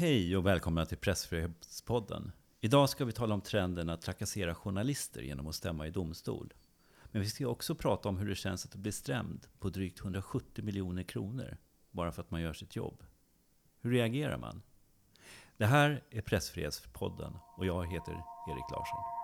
Hej och välkomna till Pressfrihetspodden. Idag ska vi tala om trenden att trakassera journalister genom att stämma i domstol. Men vi ska också prata om hur det känns att bli stämd på drygt 170 miljoner kronor bara för att man gör sitt jobb. Hur reagerar man? Det här är Pressfrihetspodden och jag heter Erik Larsson.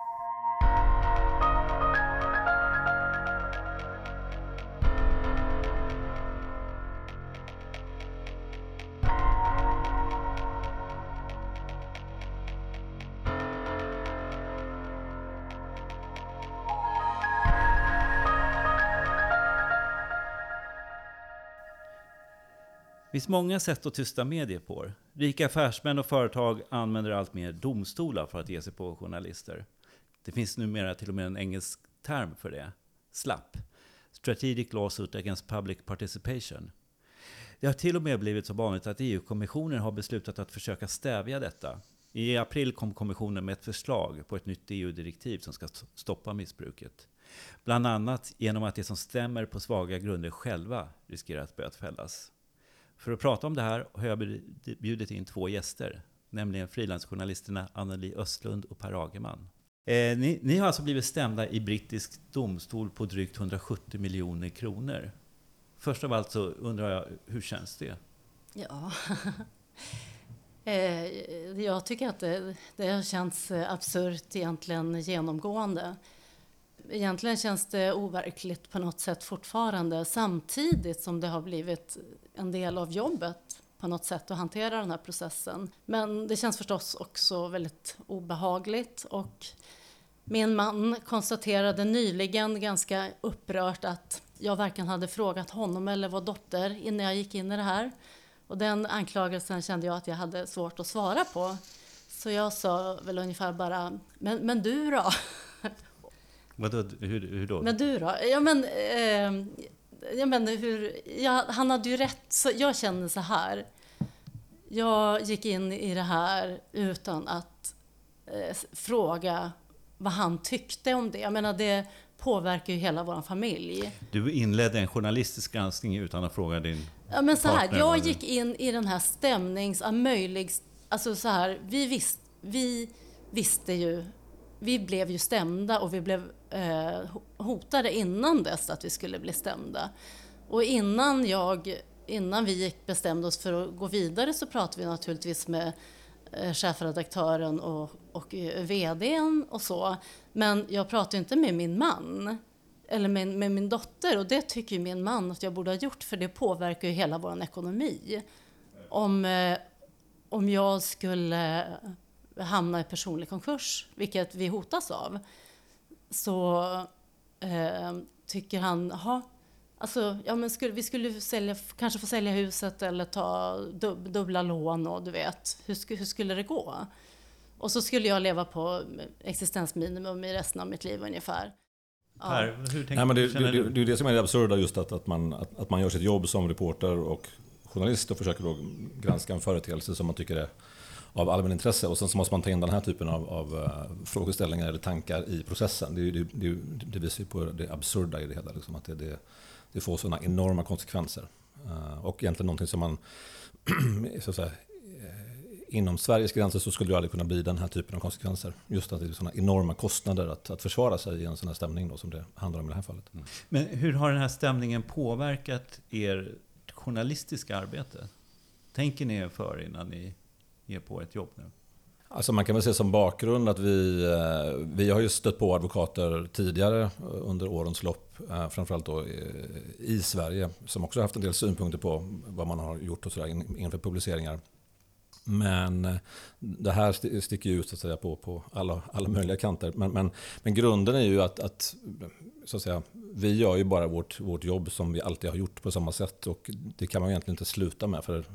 Finns många sätt att tysta medier på. Rika affärsmän och företag använder allt mer domstolar för att ge sig på journalister. Det finns numera till och med en engelsk term för det. SLAP. Strategic Lawsuit Against Public Participation. Det har till och med blivit så vanligt att EU-kommissionen har beslutat att försöka stävja detta. I april kom kommissionen med ett förslag på ett nytt EU-direktiv som ska stoppa missbruket. Bland annat genom att de som stämmer på svaga grunder själva riskerar att bötfällas. För att prata om det här har jag bjudit in två gäster, nämligen frilansjournalisterna Anneli Östlund och Per Agerman. Eh, ni, ni, har alltså blivit stämda i brittisk domstol på drygt 170 miljoner kronor. Först av allt så undrar jag, hur känns det? Ja, eh, jag tycker att det, det har känts absurt egentligen genomgående. Egentligen känns det overkligt på något sätt fortfarande samtidigt som det har blivit en del av jobbet på något sätt att hantera den här processen. Men det känns förstås också väldigt obehagligt och min man konstaterade nyligen ganska upprört att jag varken hade frågat honom eller vår dotter innan jag gick in i det här. Och den anklagelsen kände jag att jag hade svårt att svara på. Så jag sa väl ungefär bara, men, men du då? Vadå, hur, hur då? Men du då? Ja men, eh, jag menar hur, ja, han hade ju rätt. Så jag känner så här. Jag gick in i det här utan att eh, fråga vad han tyckte om det. Jag menar det påverkar ju hela vår familj. Du inledde en journalistisk granskning utan att fråga din Ja men så här, jag gick in i den här stämnings, möjlig, alltså så här, vi, visst, vi visste ju vi blev ju stämda och vi blev eh, hotade innan dess att vi skulle bli stämda. Och innan, jag, innan vi gick, bestämde oss för att gå vidare så pratade vi naturligtvis med eh, chefredaktören och, och eh, VDn och så. Men jag pratade inte med min man eller med, med, min dotter och det tycker min man att jag borde ha gjort för det påverkar ju hela vår ekonomi. Om, eh, om jag skulle hamna i personlig konkurs, vilket vi hotas av, så eh, tycker han, jaha, alltså, ja, men skulle, vi skulle sälja, kanske få sälja huset eller ta dub, dubbla lån och du vet, hur, hur skulle det gå? Och så skulle jag leva på existensminimum i resten av mitt liv ungefär. Ja. Per, hur tänker, Nej, men det, det, det, det är det som är det absurda, just att, att, man, att, att man gör sitt jobb som reporter och journalist och försöker då granska en företeelse som man tycker är av allmänintresse. Och sen så måste man ta in den här typen av, av eh, frågeställningar eller tankar i processen. Det, det, det, det visar ju på det absurda i det hela. Liksom, att det, det, det får sådana enorma konsekvenser. Eh, och egentligen någonting som man, så att säga, eh, inom Sveriges gränser så skulle det aldrig kunna bli den här typen av konsekvenser. Just att det är sådana enorma kostnader att, att försvara sig i en sån här stämning då, som det handlar om i det här fallet. Mm. Men hur har den här stämningen påverkat er journalistiska arbete? Tänker ni er för innan ni ge på ett jobb nu? Alltså man kan väl se som bakgrund att vi, eh, vi har ju stött på advokater tidigare under årens lopp. Eh, framförallt då eh, i Sverige. Som också har haft en del synpunkter på vad man har gjort och sådär inför publiceringar. Men det här sticker ju ut så att säga, på, på alla, alla möjliga kanter. Men, men, men grunden är ju att, att, så att säga, vi gör ju bara vårt, vårt jobb som vi alltid har gjort på samma sätt. Och det kan man egentligen inte sluta med. För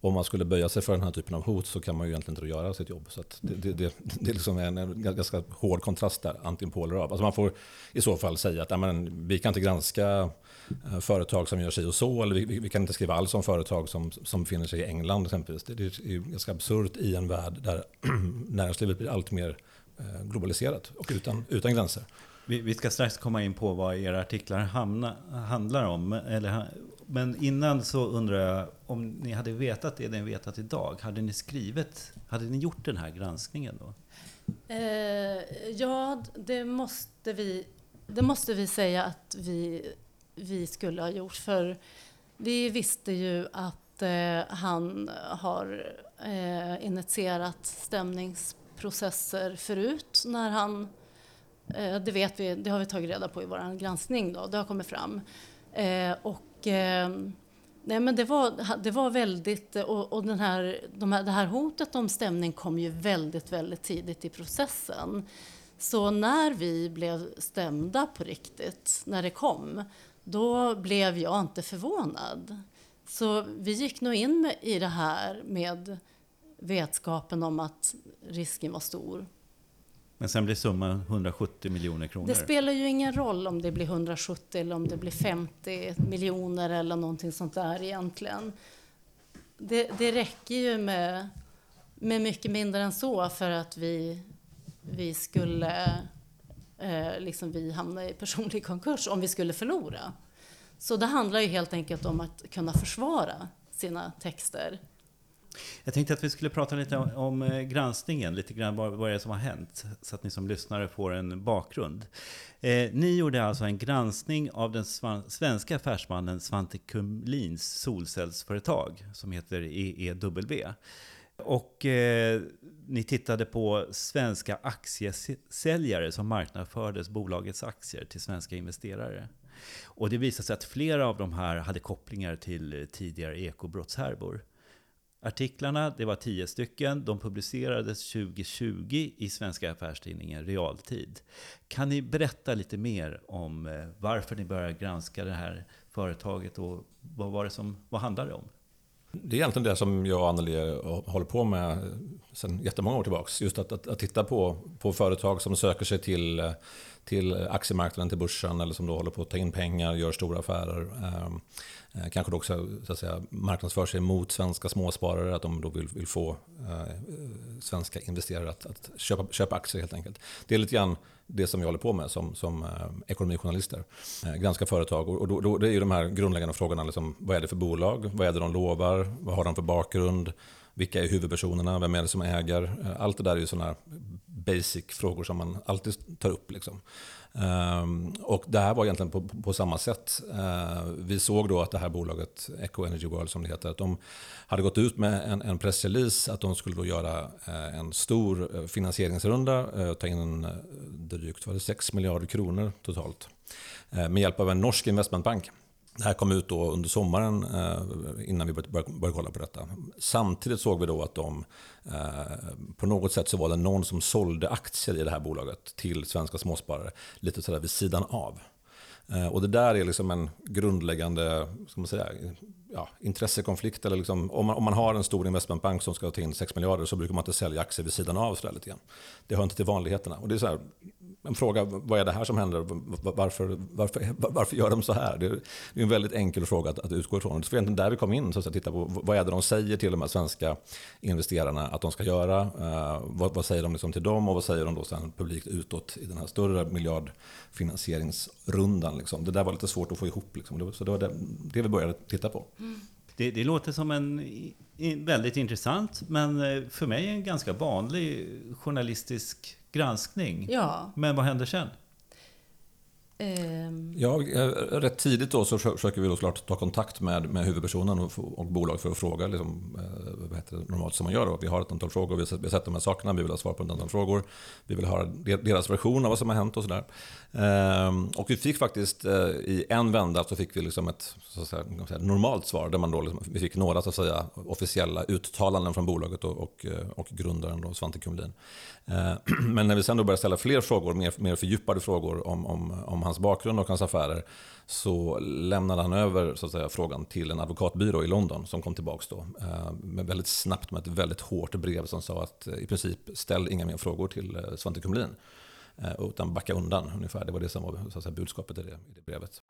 om man skulle böja sig för den här typen av hot så kan man ju egentligen inte göra sitt jobb. Så det, det, det, det är liksom en, en, ganska hård kontrast där, antingen på eller av. Alltså man får i så fall säga att men, vi kan inte granska eh, företag som gör sig och så, eller vi, vi, kan inte skriva alls om företag som, som befinner sig i England exempelvis. Det, det är ju ganska absurt i en värld där näringslivet blir allt mer eh, globaliserat och utan, utan gränser. Vi, vi ska strax komma in på vad era artiklar hamna, handlar om. Eller, men innan så undrar jag om ni hade vetat det ni vetat idag. Hade ni skrivit, hade ni gjort den här granskningen då? Eh, ja, det måste vi, det måste vi säga att vi, vi skulle ha gjort. För vi visste ju att eh, han har eh, initierat stämningsprocesser förut när han eh, det vet vi, det har vi tagit reda på i vår granskning då, det har kommit fram. Eh, och eh, Nej, men det var, det var väldigt... Eh, och, och den här, de här, det här hotet om stämning kom ju väldigt, väldigt tidigt i processen. Så när vi blev stämda på riktigt, när det kom, då blev jag inte förvånad. Så vi gick nog in i det här med vetskapen om att risken var stor. Men sen blir summan 170 miljoner kronor. Det spelar ju ingen roll om det blir 170 eller om det blir 50 miljoner eller någonting sånt där egentligen. Det, det räcker ju med, med mycket mindre än så för att vi, vi skulle eh, liksom vi hamna i personlig konkurs om vi skulle förlora. Så det handlar ju helt enkelt om att kunna försvara sina texter. Jag tänkte att vi skulle prata lite om, om eh, granskningen, lite grann vad, vad är som har hänt, så att ni som lyssnare får en bakgrund. Eh, ni gjorde alltså en granskning av den svenska affärsmannen Svante Kumlins solcellsföretag, som heter EEW. Och eh, ni tittade på svenska aktiesäljare som marknadsfördes bolagets aktier till svenska investerare. Och det visade sig att flera av de här hade kopplingar till eh, tidigare ekobrottshärvor. Artiklarna, det var tio stycken, de publicerades 2020 i Svenska Affärstidningen Realtid. Kan ni berätta lite mer om eh, varför ni började granska det här företaget och vad var det som, vad handlar det om? Det är egentligen det som jag och Anneli håller på med sedan jättemånga år tillbaka. Just att, att, att, titta på, på företag som söker sig till, eh, till aktiemarknaden, till börsen eller som då håller på att ta in pengar, gör stora affärer. Ehm, eh, kanske då också så att säga, marknadsför sig mot svenska småsparare, att de då vill, vill få eh, svenska investerare att, att, köpa, köpa aktier helt enkelt. Det är lite grann det som vi håller på med som, som eh, ekonomijournalister. Eh, granska företag och, då, då, det är ju de här grundläggande frågorna. Liksom, vad är det för bolag? Vad är det de lovar? Vad har de för bakgrund? Vilka är huvudpersonerna? Vem är det som äger? Eh, allt det där är ju sådana basic frågor som man alltid tar upp. Liksom. Ehm, och det här var egentligen på, på samma sätt. Ehm, vi såg då att det här bolaget, Eco Energy World som det heter, att de hade gått ut med en, en pressrelease att de skulle då göra eh, en stor eh, finansieringsrunda, ta in en, drygt var det 6 miljarder kronor totalt. med hjälp av en norsk investmentbank. Det här kom ut då under sommaren eh, innan vi började, började kolla på detta. Samtidigt såg vi då att de eh, på något sätt så var det någon som sålde aktier i det här bolaget till svenska småsparare lite sådär vid sidan av. Eh, och det där är liksom en grundläggande ska man säga, ja, intressekonflikt. Eller liksom, om, man, om man har en stor investmentbank som ska ta in 6 miljarder så brukar man inte sälja aktier vid sidan av. Så lite grann. Det hör inte till vanligheterna. Och det är så här, en fråga, vad är det här som händer? Varför, varför, varför gör de så här? Det är en väldigt enkel fråga att, att utgå ifrån. Det var egentligen där vi kom in, så att titta på vad är det de säger till de här svenska investerarna att de ska göra? Uh, vad, vad, säger de liksom till dem och vad säger de då sen publikt utåt i den här större miljardfinansieringsrundan? Liksom. Det där var lite svårt att få ihop. Liksom. Så det var det, det vi började titta på. Det, det, låter som en väldigt intressant, men eh, för mig en ganska vanlig journalistisk granskning. Ja. Men vad händer sen? Ehm. Ja, eh, rätt tidigt då så försöker vi då såklart ta kontakt med, med huvudpersonen och, och bolag för att fråga liksom, eh, vad heter det normalt som man gör. Då. Vi har ett antal frågor, vi har sett de här sakerna, vi vill ha svar på ett antal frågor. Vi vill höra deras version av vad som har hänt och sådär. Ehm, och vi fick faktiskt eh, i en vända så fick vi liksom ett så att säga, normalt svar där man då liksom, vi fick några så att säga, officiella uttalanden från bolaget och, och, och grundaren då, Svante Kumlin. Eh, men när vi sen då började ställa fler frågor, mer, mer fördjupade frågor om, om, om hans bakgrund och hans affärer så lämnade han över så att säga, frågan till en advokatbyrå i London som kom tillbaka då, eh, med väldigt snabbt med ett väldigt hårt brev som sa att eh, i princip ställ inga mer frågor till Svante Kumlin. Utan backa undan ungefär. Det var det som var så att säga, budskapet i det, i det brevet.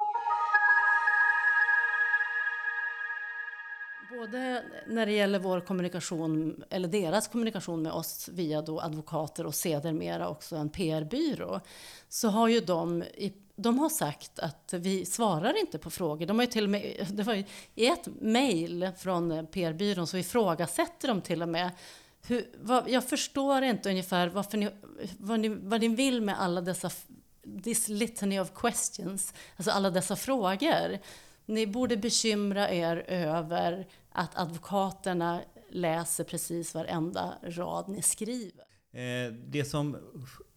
Både när det gäller vår kommunikation, eller deras kommunikation med oss via då advokater och sedermera också en PR-byrå, så har ju de i, de har sagt att vi svarar inte på frågor. De har ju till och med, det var ju, I ett mejl från PR-byrån så ifrågasätter de till och med hur, vad, jag förstår inte ungefär varför ni, vad, ni, vad ni vill med alla dessa this litany of questions, alltså alla dessa frågor. Ni borde bekymra er över att advokaterna läser precis varenda rad ni skriver. Eh, det som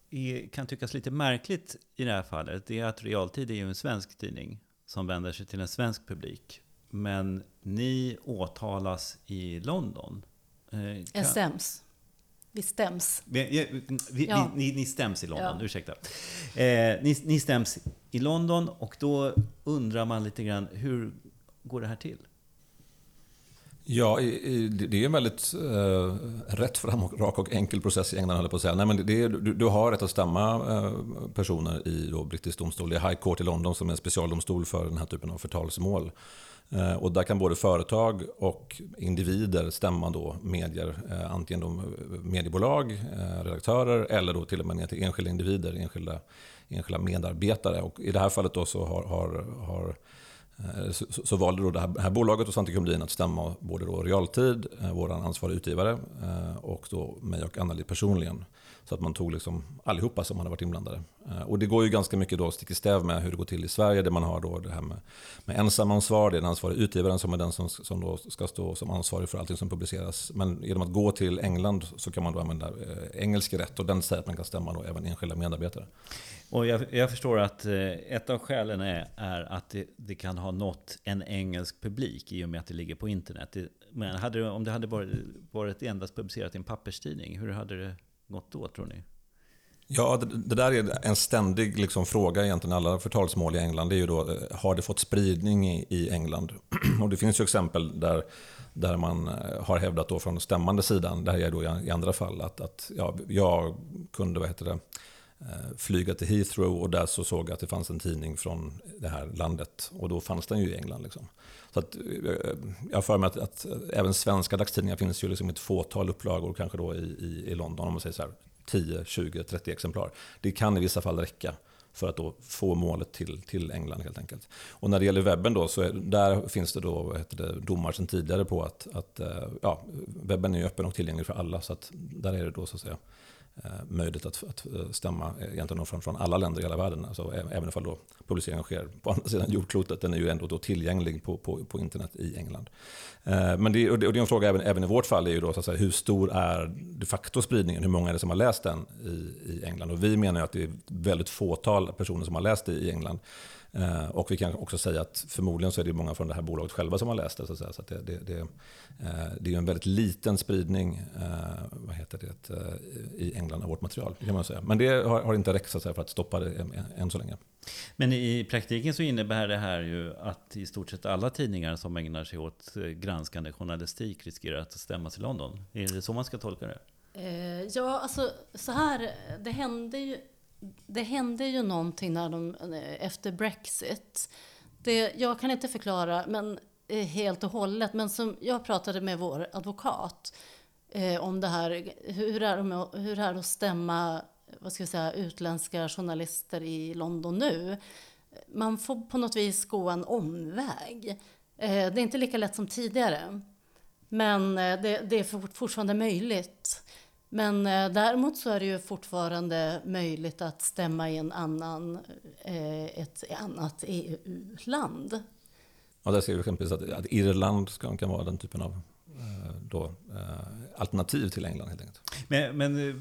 är, kan tyckas lite märkligt i det här fallet, är att Realtid är ju en svensk tidning som vänder sig till en svensk publik. Men ni åtalas i London. Eh. Stäms. Vi stäms. Vi, vi, ja. ni, ni, stäms i London, ja. ursäkta. Eh, ni, ni stäms i London och då undrar man lite grann, hur går det här till? Ja, det är en väldigt eh, rätt fram och rak och enkel process i England, höll på att säga. Nej, men det är, du, du, har rätt att stämma eh, personer i då, brittisk domstol. Det är High Court i London som är en specialdomstol för den här typen av förtalsmål. Eh, och där kan både företag och individer stämma då medier, eh, antingen då eh, mediebolag, redaktörer eller då till och med ner till enskilda individer, enskilda, enskilda medarbetare. Och I det här fallet då så har, har, har eh, så, så, valde då det här, det här bolaget och Svante Kumlin att stämma både då Realtid, eh, vår ansvariga utgivare, eh, och då mig och Anneli personligen. Så att man tog liksom allihopa som hade varit inblandade. Och det går ju ganska mycket då stick i stäv med hur det går till i Sverige, där man har då det här med, med ensamansvar, det är den ansvariga utgivaren som är den som, som då ska stå som ansvarig för allting som publiceras. Men genom att gå till England så kan man då använda engelsk rätt och den säger att man kan stämma då även enskilda medarbetare. Och jag, jag, förstår att eh, ett av skälen är, är att det, det, kan ha nått en engelsk publik i och med att det ligger på internet. Det, men hade, om det hade varit, varit endast publicerat i en papperstidning, hur hade det gått då tror ni? Ja, det, det där är en ständig liksom, fråga egentligen. Alla förtalsmål i England det är ju då, eh, har det fått spridning i, i England? Och det finns ju exempel där, där man eh, har hävdat då från stämmande sidan, det här är då i andra fall, att, att ja, jag kunde, vad heter det, Eh, flyga till Heathrow och där så såg jag att det fanns en tidning från det här landet. Och då fanns den ju i England. Liksom. Så att, eh, jag har för mig att, att, även svenska dagstidningar finns ju liksom ett fåtal upplagor kanske då i, i, i London. Om man säger så här 10, 20, 30 exemplar. Det kan i vissa fall räcka för att då få målet till, till England helt enkelt. Och när det gäller webben då, så är, där finns det då heter det, domar sedan tidigare på att, att eh, ja, webben är öppen och tillgänglig för alla. Så att där är det då så att säga Eh, möjligt att, att eh, stämma eh, egentligen från, från alla länder i hela världen. Alltså, även om då publiceringen sker på andra sidan jordklotet. Den är ju ändå då tillgänglig på, på, på internet i England. Men det, och det, och det är en fråga även, även i vårt fall, är ju då, så att säga, hur stor är de facto spridningen? Hur många är det som har läst den i, i England? Och vi menar ju att det är väldigt fåtal personer som har läst det i England. Eh, och vi kan också säga att förmodligen så är det många från det här bolaget själva som har läst det. Så, att säga. så att det, det, det, eh, det är en väldigt liten spridning eh, vad heter det, i England av vårt material. Kan man säga. Men det har, har inte räckt så att säga, för att stoppa det än så länge. Men i praktiken så innebär det här ju att i stort sett alla tidningar som ägnar sig åt granskande journalistik riskerar att stämmas i London. Är det så man ska tolka det? Ja, alltså så här, det hände ju det hände ju någonting när de, eh, efter Brexit. Det, jag kan inte förklara men, eh, helt och hållet, men som jag pratade med vår advokat eh, om det här, hur är det, hur är det att stämma vad ska jag säga, utländska journalister i London nu? Man får på något vis gå en omväg. Eh, det är inte lika lätt som tidigare, men eh, det, det är fortfarande möjligt. Men eh, däremot så är det ju fortfarande möjligt att stämma i en annan, eh, ett annat EU-land. Ja, där ser vi exempelvis att, att Irland ska, kan vara den typen av eh, då, eh, alternativ till England helt enkelt. Men, men, eh,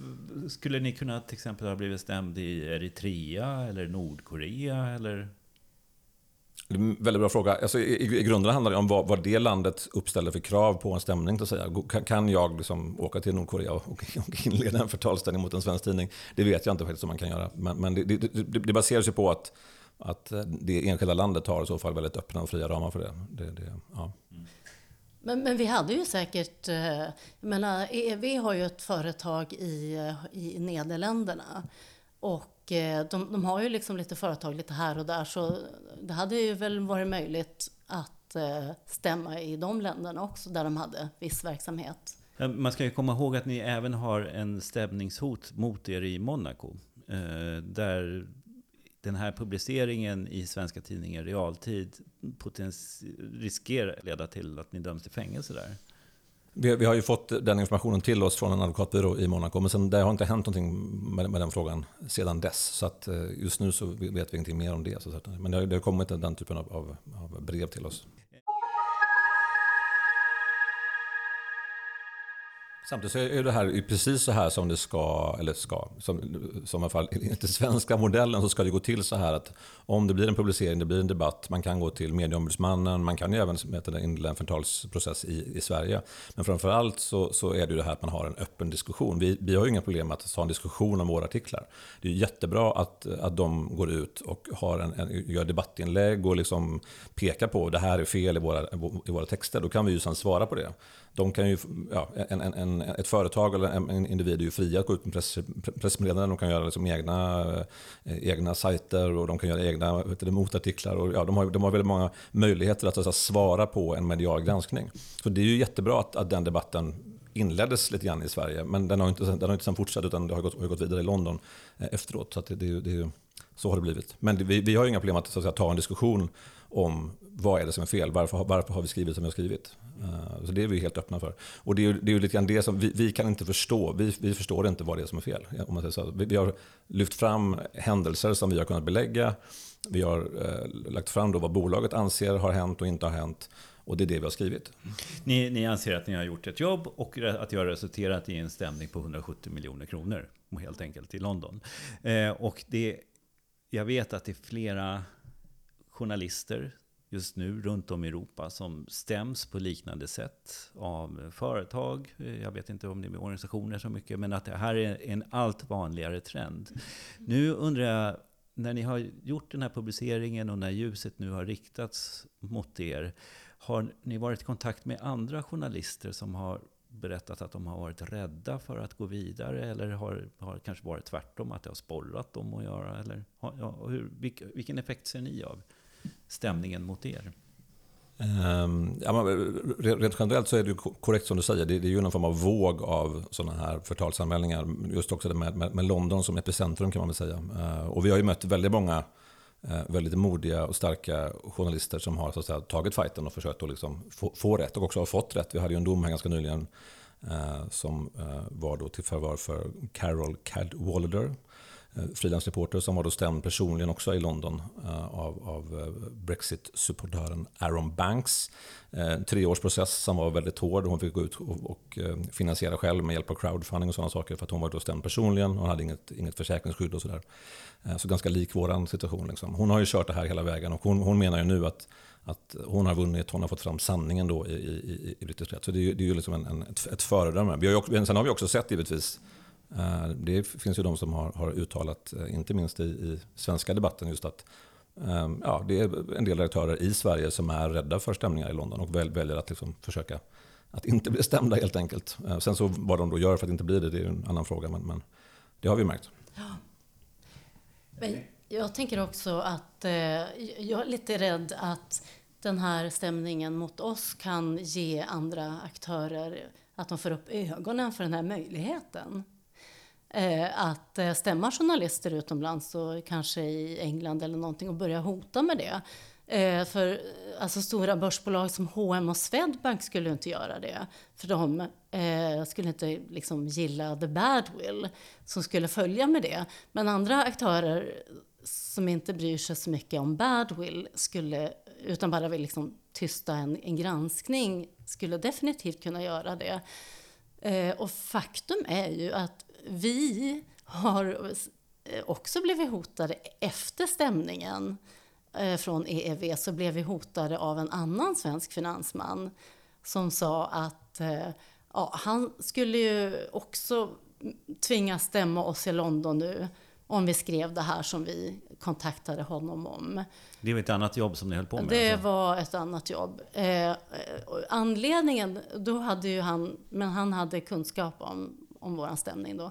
skulle ni kunna till exempel ha blivit stämd i Eritrea eller Nordkorea eller väldigt bra fråga. Alltså, i, I grunden handlar det om vad, vad det landet uppställer för krav på en stämning. Att säga. Kan, kan jag liksom åka till Nordkorea och, och inleda en förtalsställning mot en svensk tidning? Det vet jag inte faktiskt om man kan göra. Men, men det, det, det, det baserar sig på att, att det enskilda landet har i så fall väldigt öppna och fria ramar för det. det, det ja. Men, men, vi hade ju säkert, eh, jag menar, EV har ju ett företag i, i Nederländerna. Och Eh, de, de, har ju liksom lite företag lite här och där så det hade ju väl varit möjligt att eh, stämma i de länderna också där de hade viss verksamhet. Man ska ju komma ihåg att ni även har en stämningshot mot er i Monaco. Eh, där den här publiceringen i svenska tidningar i realtid riskerar att leda till att ni döms till fängelse där? Vi, vi, har ju fått den informationen till oss från en advokatbyrå i Monaco, men sen, det har inte hänt någonting med, med den frågan sedan dess. Så att eh, just nu så vet vi ingenting mer om det. Så men det har, det har kommit den typen av, av, av brev till oss. Samtidigt så är det här precis så här som det ska, eller ska, som, som i alla fall enligt den svenska modellen så ska det gå till så här att om det blir en publicering, det blir en debatt, man kan gå till medieombudsmannen, man kan ju även inleda en förtalsprocess i, i Sverige. Men framförallt så, så är det ju det här att man har en öppen diskussion. Vi, vi har ju inga problem med att ha en diskussion om våra artiklar. Det är jättebra att, att de går ut och har en, en, gör debattinlägg och liksom pekar på det här är fel i våra, i våra texter. Då kan vi ju sedan svara på det de kan ju, ja, en, en, ett företag eller en, individ är ju fria att gå ut med press, pressmeddelanden. De kan göra liksom egna, eh, egna sajter och de kan göra egna det, motartiklar. Och, ja, de, har, de har väldigt många möjligheter att alltså, svara på en medial granskning. Så det är ju jättebra att, att den debatten inleddes lite grann i Sverige. Men den har inte, den har inte sen fortsatt utan det har gått, har gått vidare i London eh, efteråt. Så det, det, det, så har det blivit. Men vi, vi har inga problem att, så att säga, ta en diskussion om vad är det som är fel? Varför, varför har vi skrivit som vi har skrivit? Uh, så det är vi helt öppna för. Och det är ju, det är ju lite grann det som vi, vi, kan inte förstå. Vi, vi förstår inte vad det är som är fel. Om man säger så. Vi, vi har lyft fram händelser som vi har kunnat belägga. Vi har uh, lagt fram då vad bolaget anser har hänt och inte har hänt. Och det är det vi har skrivit. Ni, ni anser att ni har gjort ett jobb och att det har resulterat i en stämning på 170 miljoner kronor. Helt enkelt i London. Eh, och det, jag vet att det är flera journalister just nu runt om i Europa som stäms på liknande sätt av företag. Jag vet inte om det är med organisationer så mycket, men att det här är en allt vanligare trend. Nu undrar jag, när ni har gjort den här publiceringen och när ljuset nu har riktats mot er, har ni varit i kontakt med andra journalister som har berättat att de har varit rädda för att gå vidare eller har, har kanske varit tvärtom, att det har sporrat dem att göra? Eller, ja, hur, vilken effekt ser ni av stämningen mot er? Um, ja, rent generellt så är det korrekt som du säger. Det, är ju någon form av våg av sådana här förtalsanmälningar. Just också med, med, med, London som epicentrum kan man väl säga. Uh, och vi har ju mött väldigt många uh, väldigt modiga och starka journalister som har så att säga, tagit fighten och försökt att liksom få, få rätt och också har fått rätt. Vi hade ju en dom här ganska nyligen uh, som eh, var då till förvar för Carol Cadwallader Eh, frilansreporter som var då stämd personligen också i London eh, av, av eh, Brexit-supportören Aaron Banks. En treårsprocess som var väldigt hård. Hon fick gå ut och, och finansiera själv med hjälp av crowdfunding och sådana saker för att hon var då stämd personligen. Hon hade inget, inget försäkringsskydd och sådär. Så ganska lik vår situation. Liksom. Hon har ju kört det här hela vägen och hon, hon menar ju nu att att hon har vunnit, hon har fått fram sanningen då i, i, i brittisk rätt. Så det är ju, det är ju liksom en, en, ett, ett föredöme. Vi har ju, sen har vi också sett givetvis Eh, det finns ju de som har, har uttalat, eh, inte minst i, i, svenska debatten, just att ehm, ja, det är en del aktörer i Sverige som är rädda för stämningar i London och väl, väljer att liksom försöka att inte bli stämda helt enkelt. Eh, sen så vad de då gör för att inte bli det, det är en annan fråga. Men, men det har vi märkt. Ja. Men jag tänker också att eh, jag är lite rädd att den här stämningen mot oss kan ge andra aktörer att de får upp ögonen för den här möjligheten. Eh, att eh, stämma journalister utomlands och kanske i England eller någonting och börja hota med det. Eh, för alltså stora börsbolag som H&M och Swedbank skulle inte göra det. För de eh, skulle inte liksom gilla the badwill som skulle följa med det. Men andra aktörer som inte bryr sig så mycket om badwill skulle, utan bara vill liksom tysta en, en granskning, skulle definitivt kunna göra det. Eh, och faktum är ju att vi har också blivit hotade efter stämningen eh, från EEV så blev vi hotade av en annan svensk finansman som sa att eh, ja, han skulle ju också tvingas stämma oss i London nu om vi skrev det här som vi kontaktade honom om. Det var ett annat jobb som ni höll på med? Det alltså. var ett annat jobb. Eh, anledningen, då hade ju han, men han hade kunskap om om vår stämning då.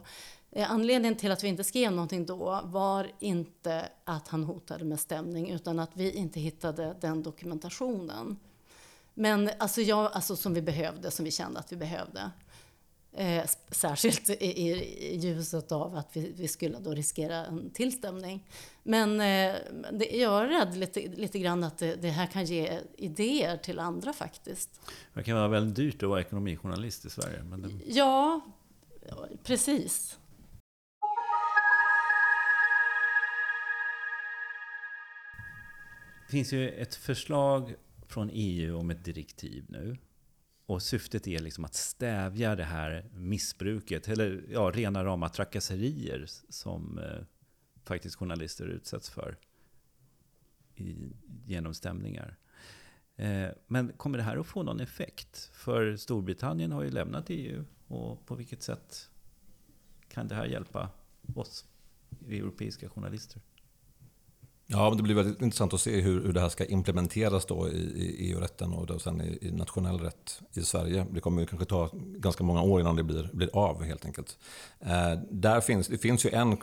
Eh, anledningen till att vi inte skrev någonting då var inte att han hotade med stämning utan att vi inte hittade den dokumentationen. Men alltså, jag, alltså som vi behövde, som vi kände att vi behövde. Eh, särskilt i, i, ljuset av att vi, vi, skulle då riskera en tillstämning. Men eh, det, jag är rädd lite, lite grann att det, det, här kan ge idéer till andra faktiskt. Det kan vara väldigt dyrt att vara ekonomijournalist i Sverige. Men det... Ja, precis. Det finns ju ett förslag från EU om ett direktiv nu och syftet är liksom att stävja det här missbruket, eller ja, rena rama trakasserier som eh, faktiskt journalister utsätts för i, genom stämningar. Eh, men kommer det här att få någon effekt? För Storbritannien har ju lämnat EU och på vilket sätt kan det här hjälpa oss europeiska journalister? Ja, det blir väldigt intressant att se hur, hur det här ska implementeras då i, i EU-rätten och då sen i, i, nationell rätt i Sverige. Det kommer kanske ta ganska många år innan det blir, blir av helt enkelt. Eh, där finns, det finns ju en,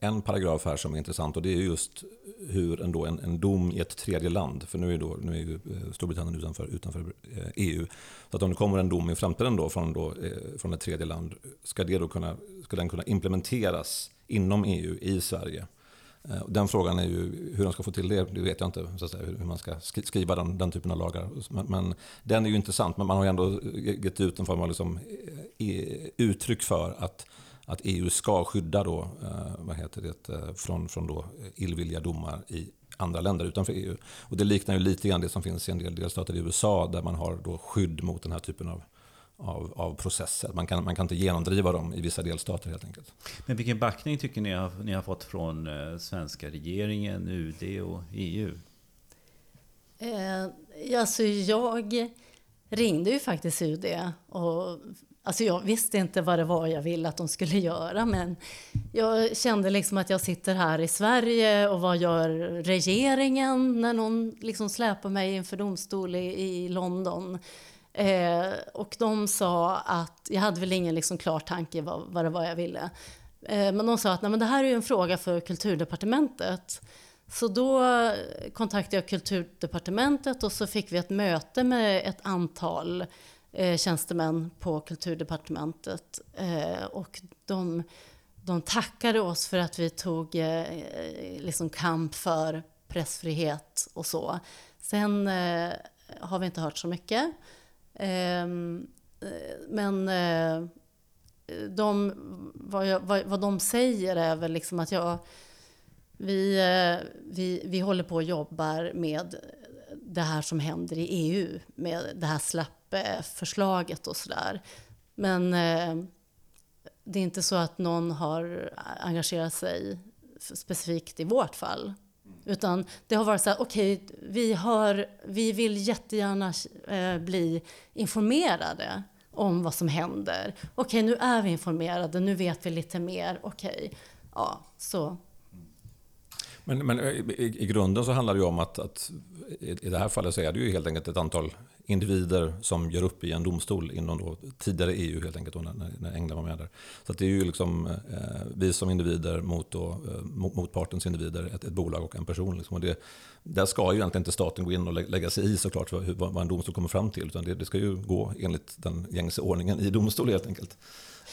en paragraf här som är intressant och det är just hur en, en, en dom i ett tredje land, för nu är, då, nu är ju eh, Storbritannien utanför, utanför eh, EU, så att om det kommer en dom i framtiden då från, då, eh, från ett tredje land, ska, det då kunna, ska den kunna implementeras inom EU i Sverige? Eh, den frågan är ju hur de ska få till det, det vet jag inte, så att säga, hur man ska skriva den, den typen av lagar. Men, men, den är ju intressant, men man har ju ändå gett ut en form av liksom, eh, uttryck för att, att EU ska skydda då, eh, vad heter det, från, från då illvilliga domar i andra länder utanför EU. Och det liknar ju lite grann det som finns i en del delstater i USA där man har då skydd mot den här typen av av, av processer. Man kan, man kan inte genomdriva dem i vissa delstater helt enkelt. Men vilken backning tycker ni har, ni har fått från eh, svenska regeringen, UD och EU? Eh, alltså jag ringde ju faktiskt UD och Alltså jag visste inte vad det var jag ville att de skulle göra men jag kände liksom att jag sitter här i Sverige och vad gör regeringen när någon liksom släpar mig inför domstol i, i London? Eh, och de sa att, jag hade väl ingen liksom klar tanke vad, vad det var jag ville. Eh, men de sa att Nej, men det här är ju en fråga för kulturdepartementet. Så då kontaktade jag kulturdepartementet och så fick vi ett möte med ett antal eh, tjänstemän på kulturdepartementet. Eh, och de, de tackade oss för att vi tog eh, liksom kamp för pressfrihet och så. Sen eh, har vi inte hört så mycket. Ehm, men eh, de, vad, jag, vad, vad, de säger är väl liksom att jag, vi, eh, vi, vi håller på och jobbar med det här som händer i EU med det här släppförslaget och sådär. Men eh, det är inte så att någon har engagerat sig specifikt i vårt fall. Utan det har varit så här, okej, okay, vi, vi vill jättegärna eh, bli informerade om vad som händer. Okej, okay, nu är vi informerade, nu vet vi lite mer. Okej, okay. ja, så. Men, men eh, i, i, grunden så handlar det ju om att, att, i det här fallet så är det ju helt enkelt ett antal individer som gör upp i en domstol inom då tidigare EU helt enkelt, då, när, när England var med där. Så det är ju liksom eh, vi som individer mot, då, eh, motpartens individer, ett, ett, bolag och en person. Liksom. Och det, där ska ju egentligen inte staten gå in och lägga sig i såklart vad, vad en domstol kommer fram till, utan det, det ska ju gå enligt den gängse ordningen i domstol helt enkelt.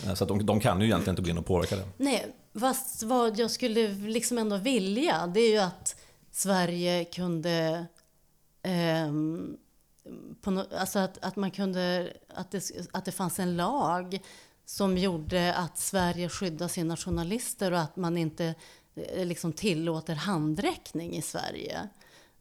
Eh, så att de, de, kan ju egentligen inte gå in och påverka det. Nej, fast vad jag skulle liksom ändå vilja, det är ju att Sverige kunde eh, på no, alltså att, att man kunde, att det, att det fanns en lag som gjorde att Sverige skyddar sina journalister och att man inte eh, liksom tillåter handräckning i Sverige.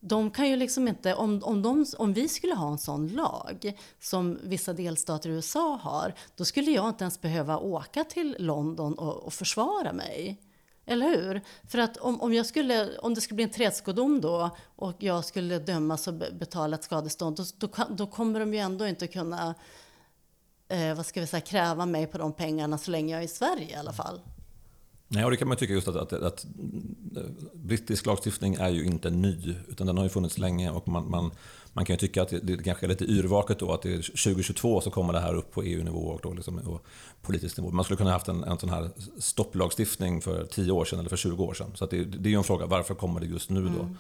De kan ju liksom inte, om, om, de, om vi skulle ha en sån lag som vissa delstater i USA har, då skulle jag inte ens behöva åka till London och, och försvara mig. Eller hur? För att om, om, jag skulle, om det skulle bli en tredskodomar då och jag skulle dömas och betala ett skadestånd, då, då, då kommer de ju ändå inte kunna eh, vad ska vi säga, kräva mig på de pengarna så länge jag är i Sverige i alla fall. Nej, och det kan man tycka just att, att, att, brittisk lagstiftning är ju inte ny, utan den har ju funnits länge och man, man, man kan ju tycka att det, det kanske är lite yrvaket då att det är 2022 så kommer det här upp på EU-nivå och, då liksom, och politisk nivå. Man skulle kunna haft en, en sån här stopplagstiftning för 10 år sedan eller för 20 år sedan. Så det, det är ju en fråga, varför kommer det just nu då? Mm.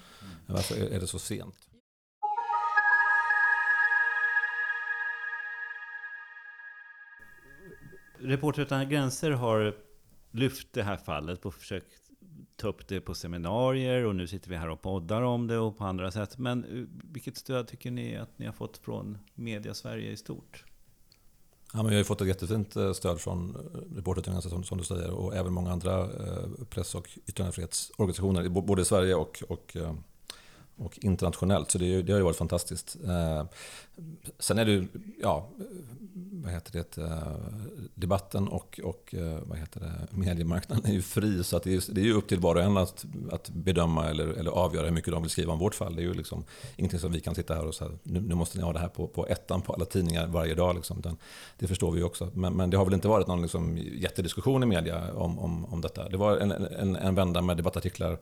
Varför är det så sent? Reporter utan gränser har lyft det här fallet och försökt ta upp det på seminarier och nu sitter vi här och poddar om det och på andra sätt. Men eh, vilket stöd tycker ni att ni har fått från media Sverige i stort? Ja, men vi har ju fått ett jättefint eh, stöd från eh, som, som du säger och även många andra eh, press och yttrandefrihetsorganisationer både i Sverige och, och och internationellt. Så det, det har ju varit fantastiskt. Sen är det ju, ja, vad heter det, debatten och, och eh, vad heter det, mediemarknaden är ju fri. Så att det, är, det är ju upp till var och en att, att bedöma eller, eller avgöra hur mycket de vill skriva om vårt fall. Det är ju liksom ingenting som vi kan sitta här och säga nu, nu måste ni ha det här på, på ettan på alla tidningar varje dag. Liksom. Den, det förstår vi ju också. Men, men, det har väl inte varit någon liksom jättediskussion i media om, om, om detta. Det var en, en, en vända med debattartiklar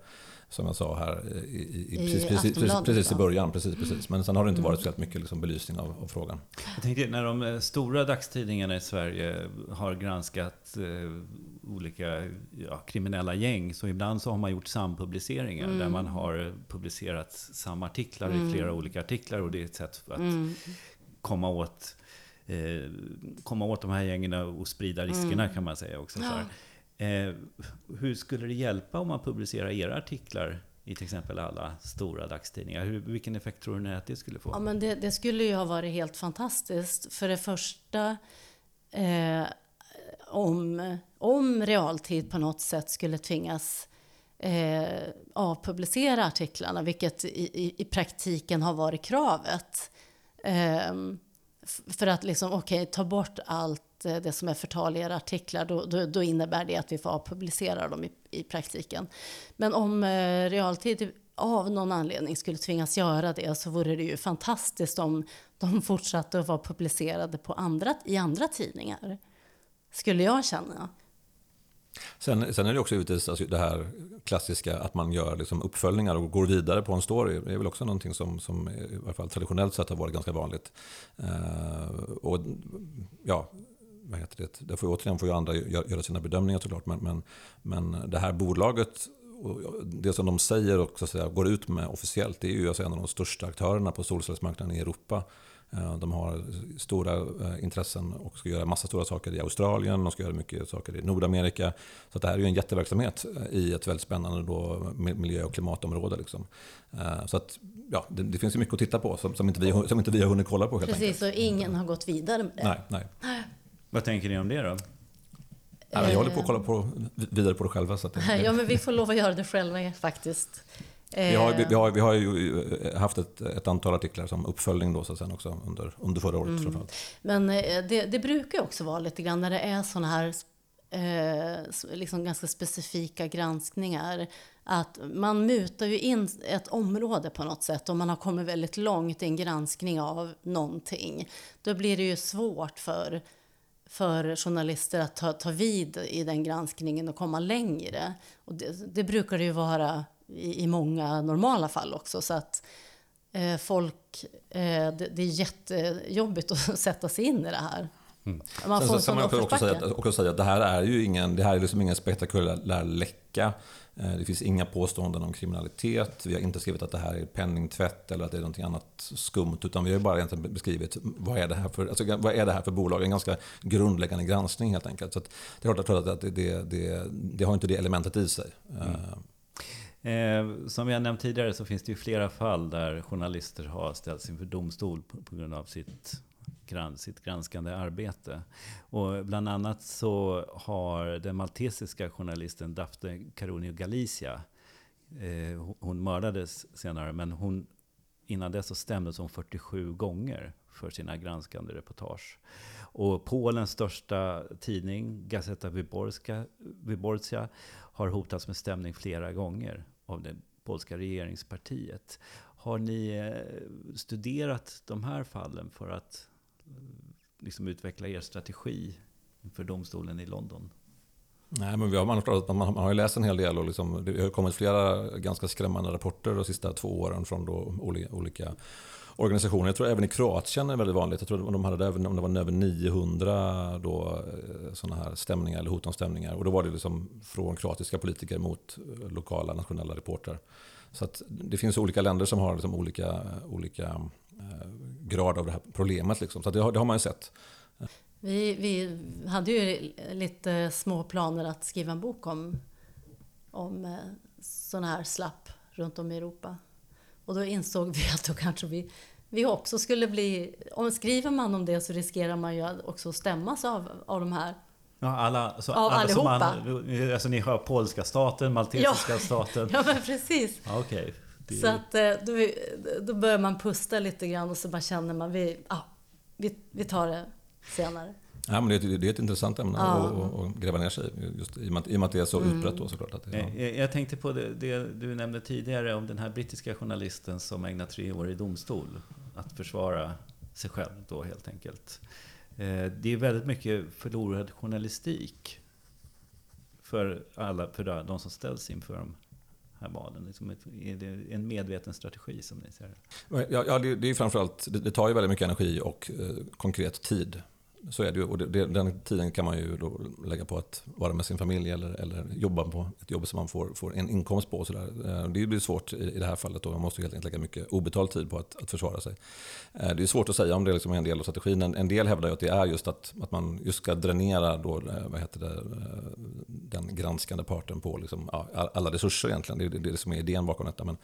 som jag sa här i, i, I precis, precis, precis, i början. Precis, precis. Men sen har det inte varit så mycket liksom belysning av, av, frågan. Jag tänkte när de eh, stora dagstidningarna i Sverige har granskat eh, olika ja, kriminella gäng så ibland så har man gjort sampubliceringar mm. där man har publicerat samma artiklar mm. i flera olika artiklar och det är ett sätt att mm. komma åt eh, komma åt de här gängen och sprida riskerna mm. kan man säga också. Ja. Eh, hur skulle det hjälpa om man publicerar era artiklar i till exempel alla stora dagstidningar? Hur, vilken effekt tror ni att det skulle få? Ja, men det, det skulle ju ha varit helt fantastiskt. För det första, eh, om, om realtid på något sätt skulle tvingas eh, avpublicera artiklarna, vilket i, i, i, praktiken har varit kravet. Eh, för att liksom, okej, okay, ta bort allt eh, det som är förtal i era artiklar, då, då, då, innebär det att vi får avpublicera dem i, i praktiken. Men om eh, realtid av någon anledning skulle tvingas göra det så vore det ju fantastiskt om de fortsatte att vara publicerade på andra, i andra tidningar. Skulle jag känna. Sen, sen är det också givetvis alltså det här klassiska att man gör liksom uppföljningar och går vidare på en story. Det är väl också någonting som, som i alla fall traditionellt sett har varit ganska vanligt. Eh, och ja, vad heter det, där får återigen får ju andra göra sina bedömningar såklart. Men, men, men det här bolaget, det som de säger och så säga, går ut med officiellt, det är ju alltså en av de största aktörerna på solcellsmarknaden i Europa. Eh, de har stora eh, intressen och ska göra massa stora saker i Australien, de ska göra mycket saker i Nordamerika. Så det här är ju en jätteverksamhet eh, i ett väldigt spännande då miljö och klimatområde. Liksom. Så att, ja, det, det, finns ju mycket att titta på som, som, inte, vi, som inte vi har hunnit kolla på. Helt Precis, enkelt. och ingen har gått vidare med det. Nej, nej. Vad tänker ni om det då? Ja, jag håller på att kolla på, vidare på det själva. Så det, ja, men vi får lov att göra det själva faktiskt. Vi har, vi, har, vi har ju haft ett, ett antal artiklar som uppföljning då, så sen också under, under förra året. Mm. Men eh, det, det brukar också vara lite grann när det är sådana här eh, liksom ganska specifika granskningar. Att man mutar ju in ett område på något sätt om man har kommit väldigt långt i en granskning av någonting. Då blir det ju svårt för för journalister att ta, ta vid i den granskningen och komma längre. Och det, det brukar det ju vara i, i många normala fall också. Så att eh, folk, eh, det, det, är jättejobbigt att sätta sig in i det här. Mm. Man får Sen, så, man också säga, också säga att det här är ju ingen, det här är liksom ingen spektakulär läcka. Eh, det finns inga påståenden om kriminalitet. Vi har inte skrivit att det här är penningtvätt eller att det är något annat skumt. Utan vi har bara egentligen beskrivit vad är det här för, alltså, vad är det här för bolag. En ganska grundläggande granskning helt enkelt. Så det är klart att det, det, det, det, har inte det elementet i sig. Mm. Eh, som jag nämnt tidigare så finns det ju flera fall där journalister har ställts inför domstol på, på grund av sitt sitt granskande arbete. Och bland annat så har den maltesiska journalisten Daphne Caruño Galicia, eh, hon mördades senare, men hon, innan dess så stämdes hon 47 gånger för sina granskande reportage. Och Polens största tidning, Gazeta Wyborska, Wyborska har hotats med stämning flera gånger av det polska regeringspartiet. Har ni eh, studerat de här fallen för att eh, liksom utveckla er strategi för domstolen i London? Nej, men vi har, man, har, man har ju läst en hel del och liksom, det har kommit flera ganska skrämmande rapporter de sista två åren från då olika organisationer. Jag tror även i Kroatien är det väldigt vanligt. Jag tror de hade även, om det var över 900 då, eh, sådana här stämningar eller hot om stämningar. Och då var det liksom från kroatiska politiker mot eh, lokala nationella reportrar. Så att det finns olika länder som har liksom olika, olika eh, grad av det här problemet. Liksom. Så det har, det har man ju sett. Vi, vi hade ju lite små planer att skriva en bok om, om eh, sådana här slapp runt om i Europa. Och då insåg vi att då kanske vi, vi också skulle bli... Om skriver man om det så riskerar man ju också att stämmas av, av de här Ja, alla, så Av alla allihopa. man, alltså ni har polska staten, maltesiska Ja. staten. Ja, men precis. Ja, Okej. Det- Så att eh, då, då börjar man pusta lite grann och så bara känner man vi, ja, vi, vi tar det senare. Ja, men det, är, ett- det är ett intressant ämne Ja. att att- gräva ner sig i. Just i, och med, att- I och med att det är så Mm. utbrett då såklart. Att det, ja. Jag, jag tänkte på det, det du nämnde tidigare om den här brittiska journalisten som ägnat tre år i domstol. Att försvara sig själv då helt enkelt. Eh, Det är väldigt mycket förlorad journalistik för, alla, för de som ställs inför de här valen. Liksom ett- Är det en medveten strategi som ni ser det? Ja, ja det, det är framförallt, det, det tar ju väldigt mycket energi och eh, konkret tid. Så är det ju. Och det, det, den tiden kan man ju då lägga på att vara med sin familj eller, eller jobba på ett jobb som man får, får en inkomst på. Och så där. Eh, det blir svårt i, i det här fallet. Då. man måste helt enkelt lägga mycket obetald tid på att, att försvara sig. Eh, det är svårt att säga om det liksom är en del av strategin. En, en del hävdar ju att det är just att, att man just ska dränera då, eh, vad heter det, den granskande parten på liksom, ja, alla resurser egentligen. Det är det, är det som är idén bakom detta. Men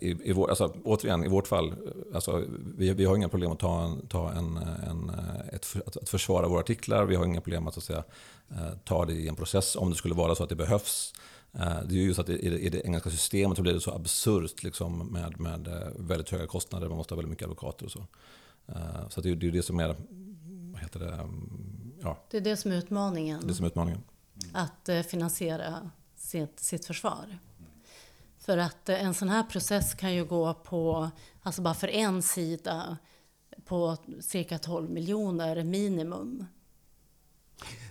i, i vår, alltså, återigen, i vårt fall, alltså, vi, vi har inga problem att ta, en, ta en, en, ett, att, att försvara våra artiklar. Vi har inga problem att, att säga, eh, ta det i en process om det skulle vara så att det behövs. Eh, Det är ju just att i det, engelska systemet så blir det så absurt liksom, med, med eh, väldigt höga kostnader. Man måste ha väldigt mycket advokater och så. Så det är det är som är vad heter det, mm, ja, Det är det som är utmaningen. det som är utmaningen. att finansiera sitt, sitt försvar. För att en sån här process kan ju gå på, alltså bara för en sida, på cirka 12 miljoner minimum.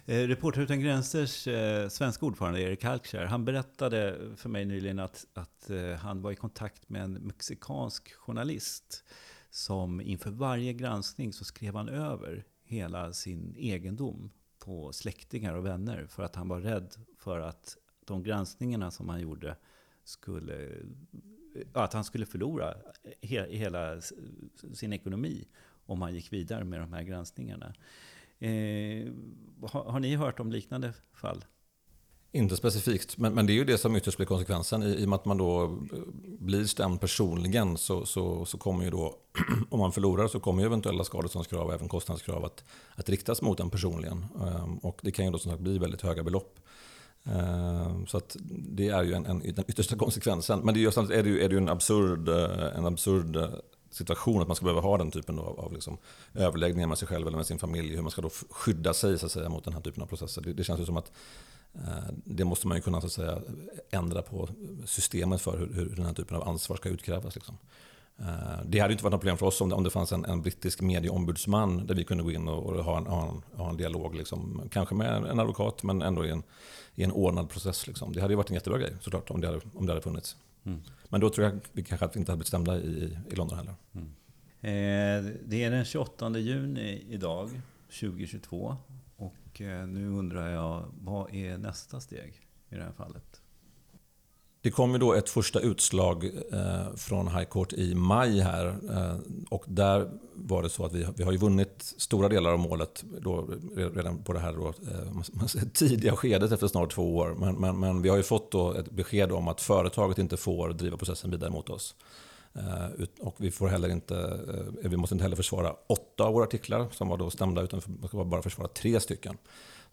Eh, Reporter utan gränsers eh, svenska ordförande Erik Halkskär, han berättade för mig nyligen att, att eh, han var i kontakt med en mexikansk journalist som inför varje granskning så skrev han över hela sin egendom på släktingar och vänner för att han var rädd för att de granskningarna som han gjorde skulle, eh, att han skulle förlora he, hela sin ekonomi om man gick vidare med de här granskningarna. Eh, har, har ni hört om liknande fall? Inte specifikt, men, men det är ju det som ytterst blir konsekvensen. I, I och med att man då eh, blir stämd personligen så, så, så kommer ju då, om man förlorar så kommer ju eventuella skadeståndskrav och även kostnadskrav att, att riktas mot en personligen. Ehm, Och det kan ju då som sagt bli väldigt höga belopp. Ehm, Så att det är ju en, en, den yttersta konsekvensen. Men det är ju, är det ju, är det ju en absurd, eh, en absurd eh, situation att man ska behöva ha den typen av, av liksom överläggningar med sig själv eller med sin familj. Hur man ska då skydda sig så att säga, mot den här typen av processer. Det, det känns ju som att eh, det måste man ju kunna så att säga, ändra på systemet för hur, hur den här typen av ansvar ska utkrävas. Liksom. Eh, Det hade inte varit något problem för oss om det, om det fanns en, en brittisk medieombudsman där vi kunde gå in och, och ha, en, ha, en, ha en dialog. Liksom. Kanske med en advokat men ändå i en, i en ordnad process. Liksom. Det hade ju varit en jättebra grej såklart om det hade, om det hade funnits. Mm. Men då tror jag vi kanske inte hade blivit stämda i, i London heller. Mm. Eh, det är den 28 juni idag, 2022. Och eh, nu undrar jag, vad är nästa steg i det här fallet? Det kom ju då ett första utslag eh, från High Court i maj här. Eh, och där var det så att vi, vi har ju vunnit stora delar av målet då, redan på det här då, eh, tidiga skedet efter snart två år. Men, men, men vi har ju fått då ett besked om att företaget inte får driva processen vidare mot oss. Eh, och vi, får heller inte, eh, vi måste inte heller försvara åtta av våra artiklar som var då stämda, utan vi ska bara försvara tre stycken.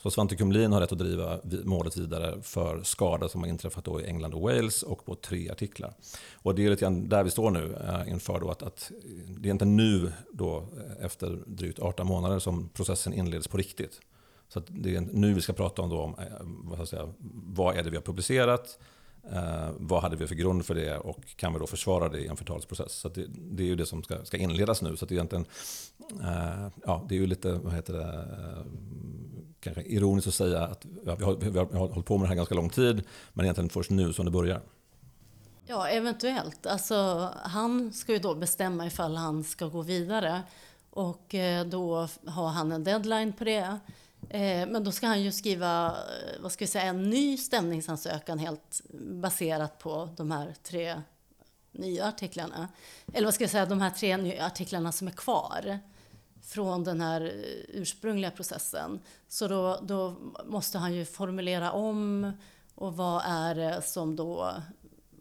Så Svante Kumlin har rätt att driva målet vidare för skada som har inträffat då i England och Wales och på tre artiklar. Och det är lite grann där vi står nu eh, inför då att, att det är inte nu då eh, efter drygt 18 månader som processen inleds på riktigt. Så att det är nu vi ska prata om, då, om eh, vad, ska säga, vad är det vi har publicerat, eh, vad hade vi för grund för det och kan vi då försvara det i en förtalsprocess. Så att det, det är ju det som ska, ska inledas nu. Så att det är egentligen, eh, ja, det är ju lite, vad heter det, eh, kanske ironiskt att säga att ja, vi, har, vi, har, vi har hållit på med det här ganska lång tid, men egentligen först nu som det börjar. Ja, eventuellt. Alltså, han ska ju då bestämma ifall han ska gå vidare. Och eh, då har han en deadline på det. Eh, men då ska han ju skriva, eh, vad ska vi säga, en ny stämningsansökan helt baserat på de här tre nya artiklarna. Eller vad ska jag säga, de här tre nya artiklarna som är kvar. från den här eh, ursprungliga processen. Så då, då måste han ju formulera om och vad är det som då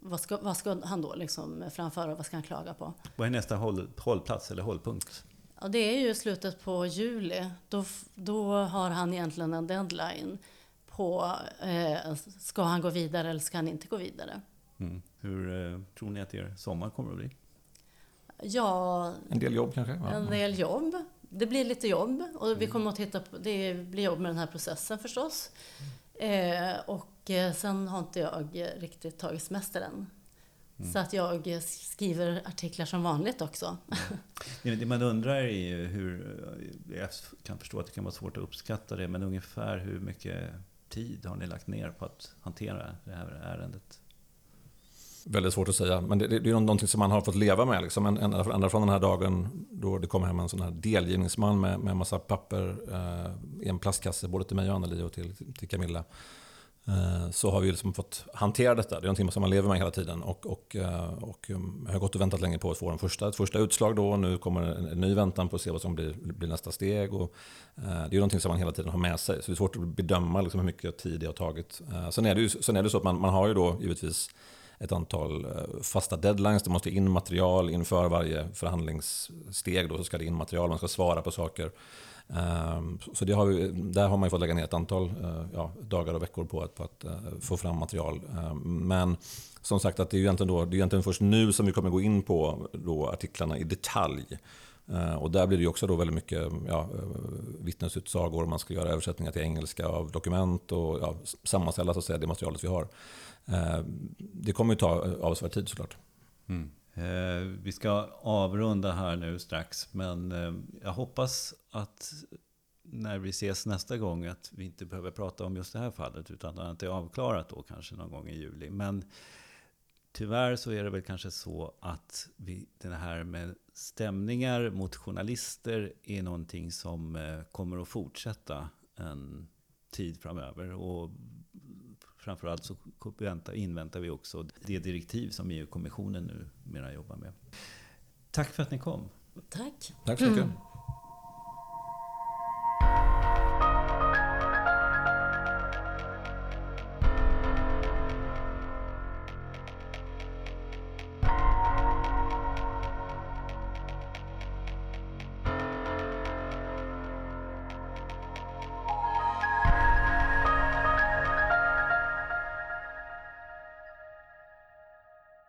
vad ska, vad ska han då liksom framföra? Vad ska han klaga på? Vad är nästa håll, hållplats eller hållpunkt? Ja, det är ju slutet på juli. Då, då har han egentligen en deadline på eh, ska han gå vidare eller ska han inte gå vidare. Mm. Hur eh, tror ni att er sommar kommer att bli? Ja, en del jobb kanske? Ja. En del jobb. Det blir lite jobb och vi mm. kommer att titta på, det blir jobb med den här processen förstås. Eh, och eh, sen har inte jag riktigt tagit semester än. Mm. Så att jag skriver artiklar som vanligt också. Mm. Det man undrar är ju hur, jag kan förstå att det kan vara svårt att uppskatta det, men ungefär hur mycket tid har ni lagt ner på att hantera det här ärendet? Väldigt svårt att säga, men det, det, det är någonting som man har fått leva med. Liksom. Ända från den här dagen då det kom hem en sån här delgivningsman med, med en massa papper eh, i en plastkasse, både till mig och Anneli och till, till Camilla. Eh, så har vi liksom fått hantera detta. Det är någonting som man lever med hela tiden. Och, och, eh, och jag har gått och väntat länge på att få en första, ett första utslag då. Nu kommer en, en ny väntan på att se vad som blir, blir nästa steg. Och, eh, det är någonting som man hela tiden har med sig. Så det är svårt att bedöma liksom hur mycket tid det har tagit. Sen är det ju sen är det så att man, man har ju då givetvis ett antal fasta deadlines. Det måste in material inför varje förhandlingssteg. Då så ska det in material, man ska svara på saker. Ehm, så det har vi, där har man fått lägga ner ett antal eh, ja, dagar och veckor på att, på att eh, få fram material. Ehm, men som sagt, att det är egentligen, då, det är egentligen först nu som vi kommer gå in på då artiklarna i detalj. Ehm, och där blir det också då väldigt mycket ja, eh, vittnesutsagor, man ska göra översättningar till engelska av dokument och ja, sammanställa så att säga, det materialet vi har. Det kommer ju ta avsevärd tid såklart. Mm. Eh, vi ska avrunda här nu strax, men eh, jag hoppas att när vi ses nästa gång att vi inte behöver prata om just det här fallet, utan att det är avklarat då kanske någon gång i juli. Men tyvärr så är det väl kanske så att vi, det här med stämningar mot journalister är någonting som eh, kommer att fortsätta en tid framöver. Och framförallt så inväntar vi också det direktiv som EU-kommissionen nu mera jobbar med. Tack för att ni kom. Tack. Tack så mycket. Mm.